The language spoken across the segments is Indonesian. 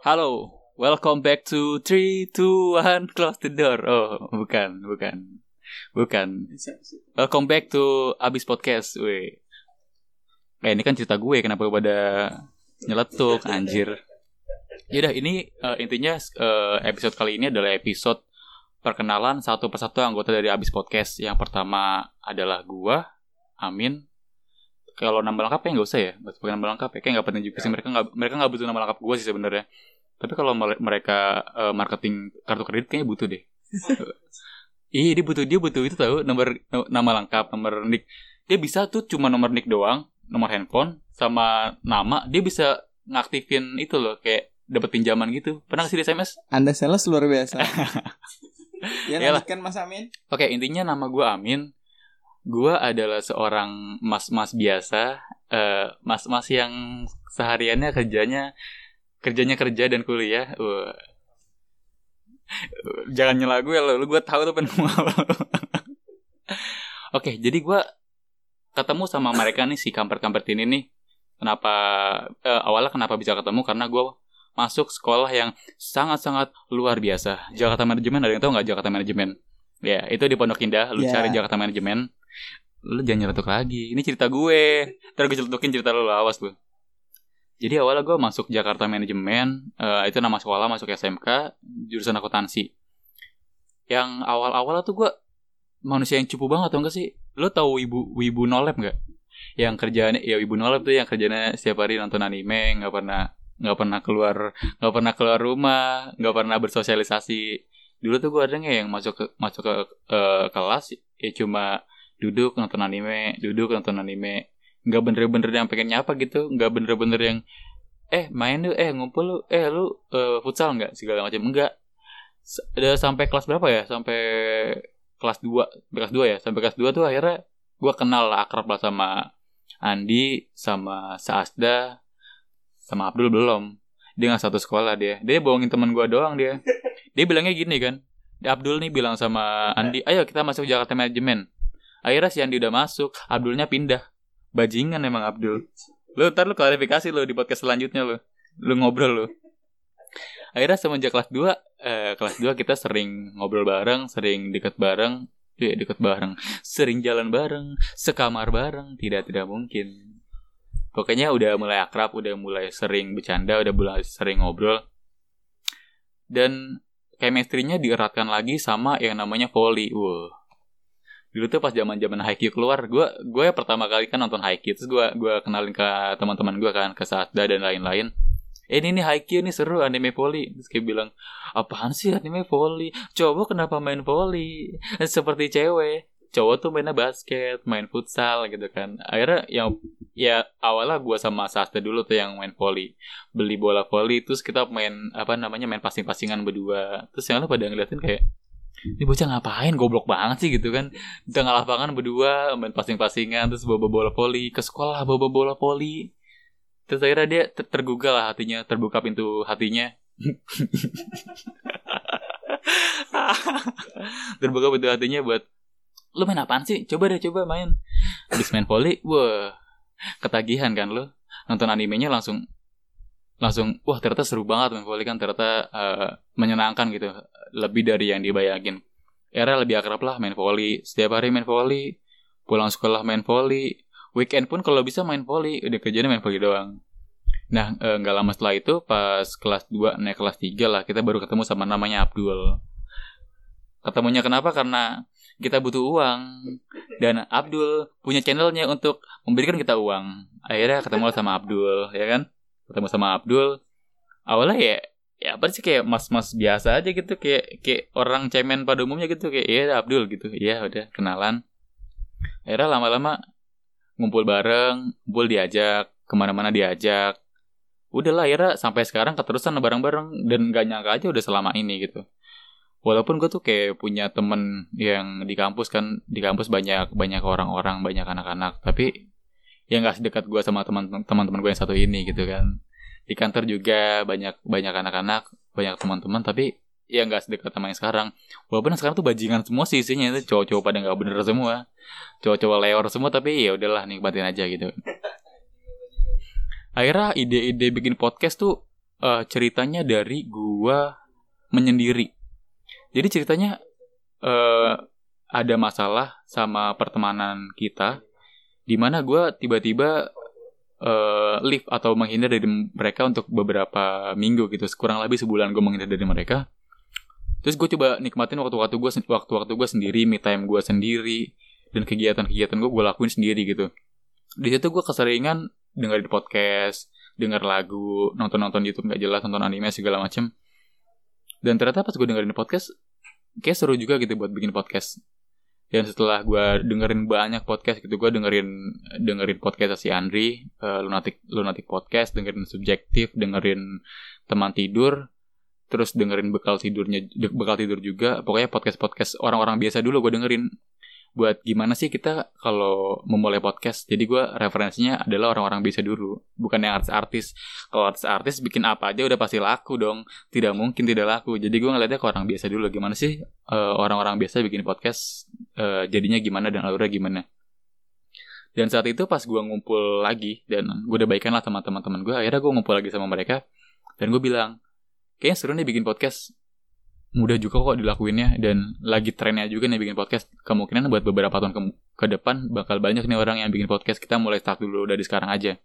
Halo, welcome back to 3, 2, 1, close the door. Oh, bukan, bukan. Bukan. Welcome back to Abis Podcast, weh. Eh, ini kan cerita gue, kenapa gue pada nyeletuk, anjir. Yaudah, ini uh, intinya uh, episode kali ini adalah episode perkenalan satu persatu anggota dari Abis Podcast. Yang pertama adalah gue, Amin. Kalau nama lengkapnya nggak usah ya, sebagai nama lengkap ya, kayak nggak penting juga sih. Mereka nggak mereka nggak butuh nama lengkap gue sih sebenarnya. Tapi kalau mereka uh, marketing kartu kredit kayaknya butuh deh. Iya dia butuh dia butuh itu tahu nomor nama lengkap nomor nick. Dia bisa tuh cuma nomor nick doang, nomor handphone sama nama. Dia bisa ngaktifin itu loh kayak dapat pinjaman gitu. Pernah sih di SMS? Anda sales luar biasa. ya lanjutkan Mas Amin. Oke intinya nama gue Amin. Gue adalah seorang mas-mas biasa, uh, mas-mas yang sehariannya kerjanya kerjanya kerja dan kuliah. Wah. jangan nyela gue lo gue tahu tuh pengen oke jadi gue ketemu sama mereka nih si kampret-kampret ini nih. Kenapa eh, awalnya kenapa bisa ketemu? Karena gue masuk sekolah yang sangat-sangat luar biasa. Jakarta Manajemen ada yang tahu nggak Jakarta Manajemen ya itu di Pondok Indah lu yeah. cari Jakarta Manajemen lu jangan nyeletuk lagi ini cerita gue terus gue celetukin cerita lu awas lu jadi awalnya gue masuk Jakarta Manajemen, uh, itu nama sekolah masuk SMK, jurusan akuntansi. Yang awal-awal tuh gue manusia yang cupu banget atau enggak sih? Lo tau Wibu Wibu Nolep nggak? Yang kerjanya ya Wibu Nolep tuh yang kerjanya setiap hari nonton anime, nggak pernah nggak pernah keluar nggak pernah keluar rumah, nggak pernah bersosialisasi. Dulu tuh gue ada yang masuk ke masuk ke uh, kelas ya cuma duduk nonton anime, duduk nonton anime. Nggak bener-bener yang pengen nyapa gitu nggak bener-bener yang eh main lu eh ngumpul lu eh lu uh, futsal nggak? Segala macam enggak udah sampai kelas berapa ya? Sampai kelas 2 kelas 2 ya? Sampai kelas 2 tuh akhirnya gue kenal lah akrab lah sama Andi sama Saasda sama Abdul belum. Dia nggak satu sekolah dia. Dia bohongin teman gue doang dia. Dia bilangnya gini kan Abdul nih bilang sama Andi ayo kita masuk Jakarta Manajemen akhirnya si Andi udah masuk Abdulnya pindah Bajingan emang Abdul. Lu ntar lu klarifikasi lu di podcast selanjutnya lu. Lu ngobrol lu. Akhirnya semenjak kelas 2 eh, kelas 2 kita sering ngobrol bareng, sering deket bareng, iya deket bareng, sering jalan bareng, sekamar bareng, tidak tidak mungkin. Pokoknya udah mulai akrab, udah mulai sering bercanda, udah mulai sering ngobrol. Dan chemistry-nya dieratkan lagi sama yang namanya volley. Wow dulu tuh pas zaman zaman Haikyuu keluar gue gue pertama kali kan nonton Haikyuu terus gue gue kenalin ke teman-teman gue kan ke Satda dan lain-lain. Eh, ini nih Haikyuu nih seru anime volley. Terus kayak bilang apaan sih anime volley? Cowok kenapa main volley? Seperti cewek. Cowok tuh mainnya basket main futsal gitu kan. Akhirnya yang ya awalnya gue sama Sasta dulu tuh yang main volley. Beli bola volley terus kita main apa namanya main passing-passingan berdua. Terus yang lu pada ngeliatin kayak ini bocah ngapain? Goblok banget sih gitu kan. Di tengah lapangan berdua main passing-passingan terus bawa bola poli ke sekolah bawa bola poli terus akhirnya dia ter tergugah lah hatinya terbuka pintu hatinya. Terbuka pintu hatinya buat lu main apaan sih? Coba deh coba main. Habis main poli wah ketagihan kan lu. Nonton animenya langsung langsung wah ternyata seru banget main volley kan ternyata uh, menyenangkan gitu lebih dari yang dibayangin. Era lebih akrab lah main volley. Setiap hari main volley pulang sekolah main volley weekend pun kalau bisa main volley udah kerjanya main volley doang. Nah eh, nggak uh, lama setelah itu pas kelas 2 naik kelas 3 lah kita baru ketemu sama namanya Abdul. Ketemunya kenapa? Karena kita butuh uang. Dan Abdul punya channelnya untuk memberikan kita uang. Akhirnya ketemu sama Abdul ya kan ketemu sama Abdul. Awalnya ya ya apa sih kayak mas-mas biasa aja gitu kayak kayak orang cemen pada umumnya gitu kayak iya Abdul gitu. Iya udah kenalan. Akhirnya lama-lama ngumpul bareng ngumpul diajak ke mana-mana diajak. Udahlah akhirnya sampai sekarang keterusan bareng-bareng dan gak nyangka aja udah selama ini gitu. Walaupun gue tuh kayak punya temen yang di kampus kan di kampus banyak banyak orang-orang banyak anak-anak tapi ya nggak sedekat gue sama teman-teman gue yang satu ini gitu kan. Di kantor juga banyak banyak anak-anak banyak teman-teman tapi ya nggak sedekat sama yang sekarang. Walaupun sekarang tuh bajingan semua sih isinya itu cowok-cowok pada nggak bener semua. Cowok-cowok leor semua tapi ya udahlah nikmatin aja gitu. Akhirnya ide-ide bikin podcast tuh uh, ceritanya dari gue menyendiri. Jadi ceritanya uh, ada masalah sama pertemanan kita, di mana gue tiba-tiba uh, leave atau menghindar dari mereka untuk beberapa minggu gitu, kurang lebih sebulan gue menghindar dari mereka. Terus gue coba nikmatin waktu-waktu gue waktu-waktu gue sendiri, me time gue sendiri, dan kegiatan-kegiatan gue gue lakuin sendiri gitu. Di situ gue keseringan dengerin podcast, denger lagu, nonton-nonton YouTube nggak jelas, nonton anime segala macem. Dan ternyata pas gue dengerin podcast, kayak seru juga gitu buat bikin podcast. Dan setelah gue dengerin banyak podcast gitu, gue dengerin dengerin podcast si Andri, uh, lunatic lunatic podcast, dengerin subjektif, dengerin teman tidur, terus dengerin bekal tidurnya bekal tidur juga. Pokoknya podcast podcast orang-orang biasa dulu gue dengerin. Buat gimana sih kita kalau memulai podcast? Jadi gue referensinya adalah orang-orang biasa dulu bukan yang artis-artis. Kalau artis-artis bikin apa aja udah pasti laku dong. Tidak mungkin tidak laku. Jadi gue ngeliatnya ke orang biasa dulu. Gimana sih uh, orang-orang biasa bikin podcast uh, jadinya gimana dan alurnya gimana. Dan saat itu pas gue ngumpul lagi dan gue udah baikan lah sama teman-teman gue akhirnya gue ngumpul lagi sama mereka dan gue bilang kayaknya seru nih bikin podcast. Mudah juga kok dilakuinnya dan lagi trennya juga nih bikin podcast. Kemungkinan buat beberapa tahun ke, ke depan bakal banyak nih orang yang bikin podcast. Kita mulai start dulu dari sekarang aja.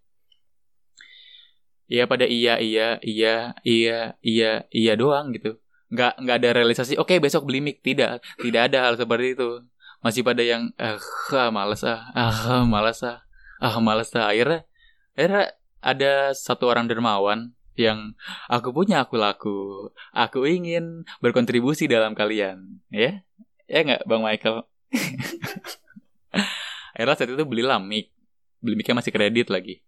Iya pada iya iya iya iya iya iya doang gitu. Nggak nggak ada realisasi oke besok beli mic. Tidak tidak ada hal seperti itu masih pada yang ah, malas ah ah malas ah ah malas ah akhirnya akhirnya ada satu orang dermawan yang aku punya aku laku. Aku ingin berkontribusi dalam kalian, ya? Ya nggak, Bang Michael? Akhirnya saat itu belilah mic. Beli micnya masih kredit lagi.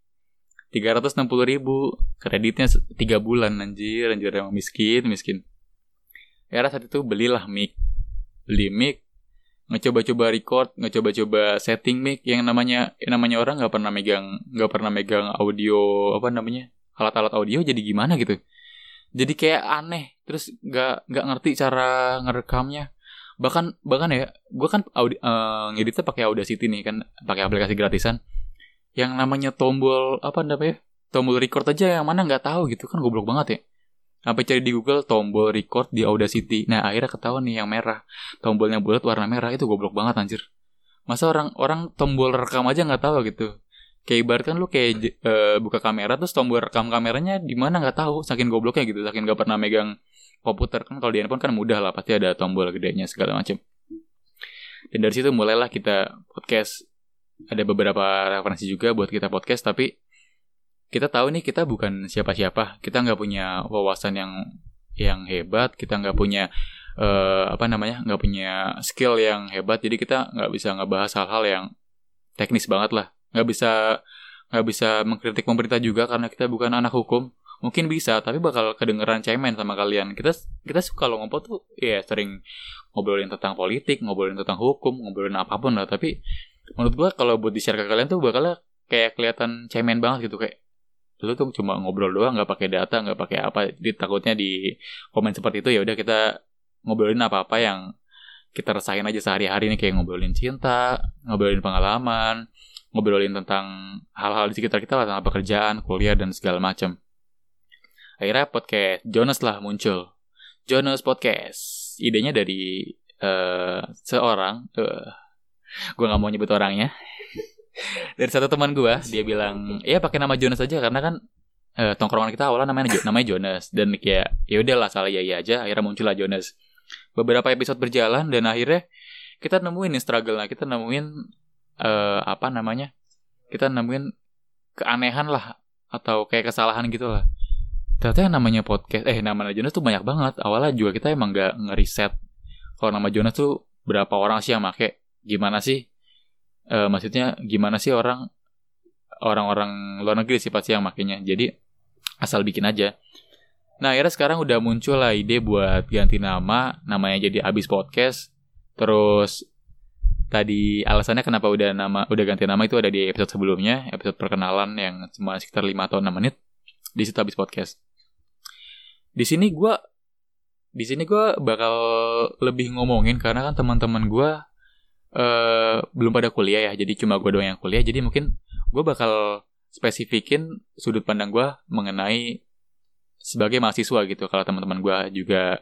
360 ribu Kreditnya 3 bulan anjir Anjir emang miskin Miskin Akhirnya saat itu belilah mic Beli mic Ngecoba-coba record Ngecoba-coba setting mic Yang namanya yang namanya orang nggak pernah megang nggak pernah megang audio Apa namanya alat-alat audio jadi gimana gitu. Jadi kayak aneh terus nggak nggak ngerti cara ngerekamnya. Bahkan bahkan ya gue kan audi, uh, ngeditnya pakai Audacity nih kan pakai aplikasi gratisan. Yang namanya tombol apa namanya tombol record aja yang mana nggak tahu gitu kan goblok banget ya sampai cari di Google tombol record di Audacity. Nah akhirnya ketahuan nih yang merah. Tombolnya bulat warna merah. Itu goblok banget anjir. Masa orang orang tombol rekam aja nggak tahu gitu? Kayak ibarat kan lu kayak uh, buka kamera terus tombol rekam kameranya di mana nggak tahu? Saking gobloknya gitu saking nggak pernah megang komputer. Kan kalau di handphone kan mudah lah pasti ada tombol gedenya segala macam dan dari situ mulailah kita podcast. Ada beberapa referensi juga buat kita podcast tapi kita tahu nih kita bukan siapa-siapa. Kita nggak punya wawasan yang yang hebat. Kita nggak punya uh, apa namanya nggak punya skill yang hebat. Jadi kita nggak bisa ngebahas hal-hal yang teknis banget lah. Nggak bisa nggak bisa mengkritik pemerintah juga karena kita bukan anak hukum. Mungkin bisa tapi bakal kedengeran cemen sama kalian. Kita kita suka lo ngobrol tuh ya sering ngobrolin tentang politik ngobrolin tentang hukum ngobrolin apa pun lah. Tapi menurut gua kalau buat di share ke kalian tuh bakal kayak kelihatan cemen banget gitu. Kayak lu tuh cuma ngobrol doang nggak pakai data nggak pakai apa jadi takutnya di komen seperti itu ya udah kita ngobrolin apa apa yang kita rasain aja sehari-hari nih kayak ngobrolin cinta ngobrolin pengalaman ngobrolin tentang hal-hal di sekitar kita tentang pekerjaan, kuliah dan segala macam. Akhirnya podcast Jonas lah muncul. Jonas Podcast. Idenya dari uh, seorang, uh, gue nggak mau nyebut orangnya. Dari satu teman gue, dia bilang, ya pakai nama Jonas aja karena kan uh, tongkrongan kita awalnya namanya namanya Jonas. Dan kayak ya udahlah salah ya ya aja. Akhirnya muncullah Jonas. Beberapa episode berjalan dan akhirnya kita nemuin nih struggle nah kita nemuin uh, apa namanya kita nemuin keanehan lah atau kayak kesalahan gitu lah. Ternyata yang namanya podcast eh nama Jonas tuh banyak banget. Awalnya juga kita emang nggak ngeriset kalau nama Jonas tuh berapa orang sih yang make. Gimana sih e, maksudnya gimana sih orang orang-orang luar negeri sih pasti yang makainya. Jadi asal bikin aja. Nah akhirnya sekarang udah muncul lah ide buat ganti nama. Namanya jadi abis podcast. Terus tadi alasannya kenapa udah nama udah ganti nama itu ada di episode sebelumnya. Episode perkenalan yang cuma sekitar 5 atau 6 menit. Di situ habis podcast. Di sini gue di sini gue bakal lebih ngomongin karena kan teman-teman gue uh, belum pada kuliah ya jadi cuma gue doang yang kuliah jadi mungkin gue bakal spesifikin sudut pandang gue mengenai sebagai mahasiswa gitu. Kalau teman-teman gue juga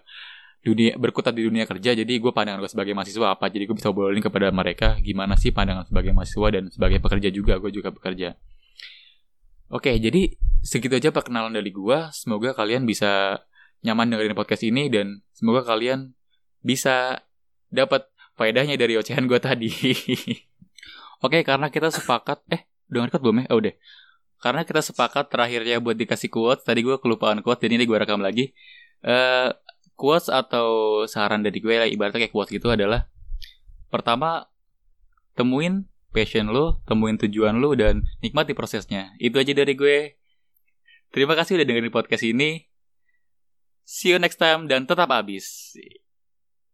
dunia berkutat di dunia kerja, jadi gue pandangan gue sebagai mahasiswa apa. Jadi gue bisa obrolin kepada mereka gimana sih pandangan sebagai mahasiswa dan sebagai pekerja juga. Gue juga bekerja. Oke, jadi segitu aja perkenalan dari gue. Semoga kalian bisa nyaman dengerin podcast ini dan semoga kalian bisa dapat faedahnya dari ocehan gue tadi. Oke, karena kita sepakat, eh, udah ngerekod belum ya? Oh, udah. Karena kita sepakat terakhirnya buat dikasih quotes, tadi gue kelupaan quotes, jadi ini gue rekam lagi. Uh, quotes atau saran dari gue, lah, ibaratnya kayak quotes gitu adalah, pertama, temuin passion lo, temuin tujuan lo, dan nikmati prosesnya. Itu aja dari gue. Terima kasih udah dengerin podcast ini. See you next time, dan tetap habis.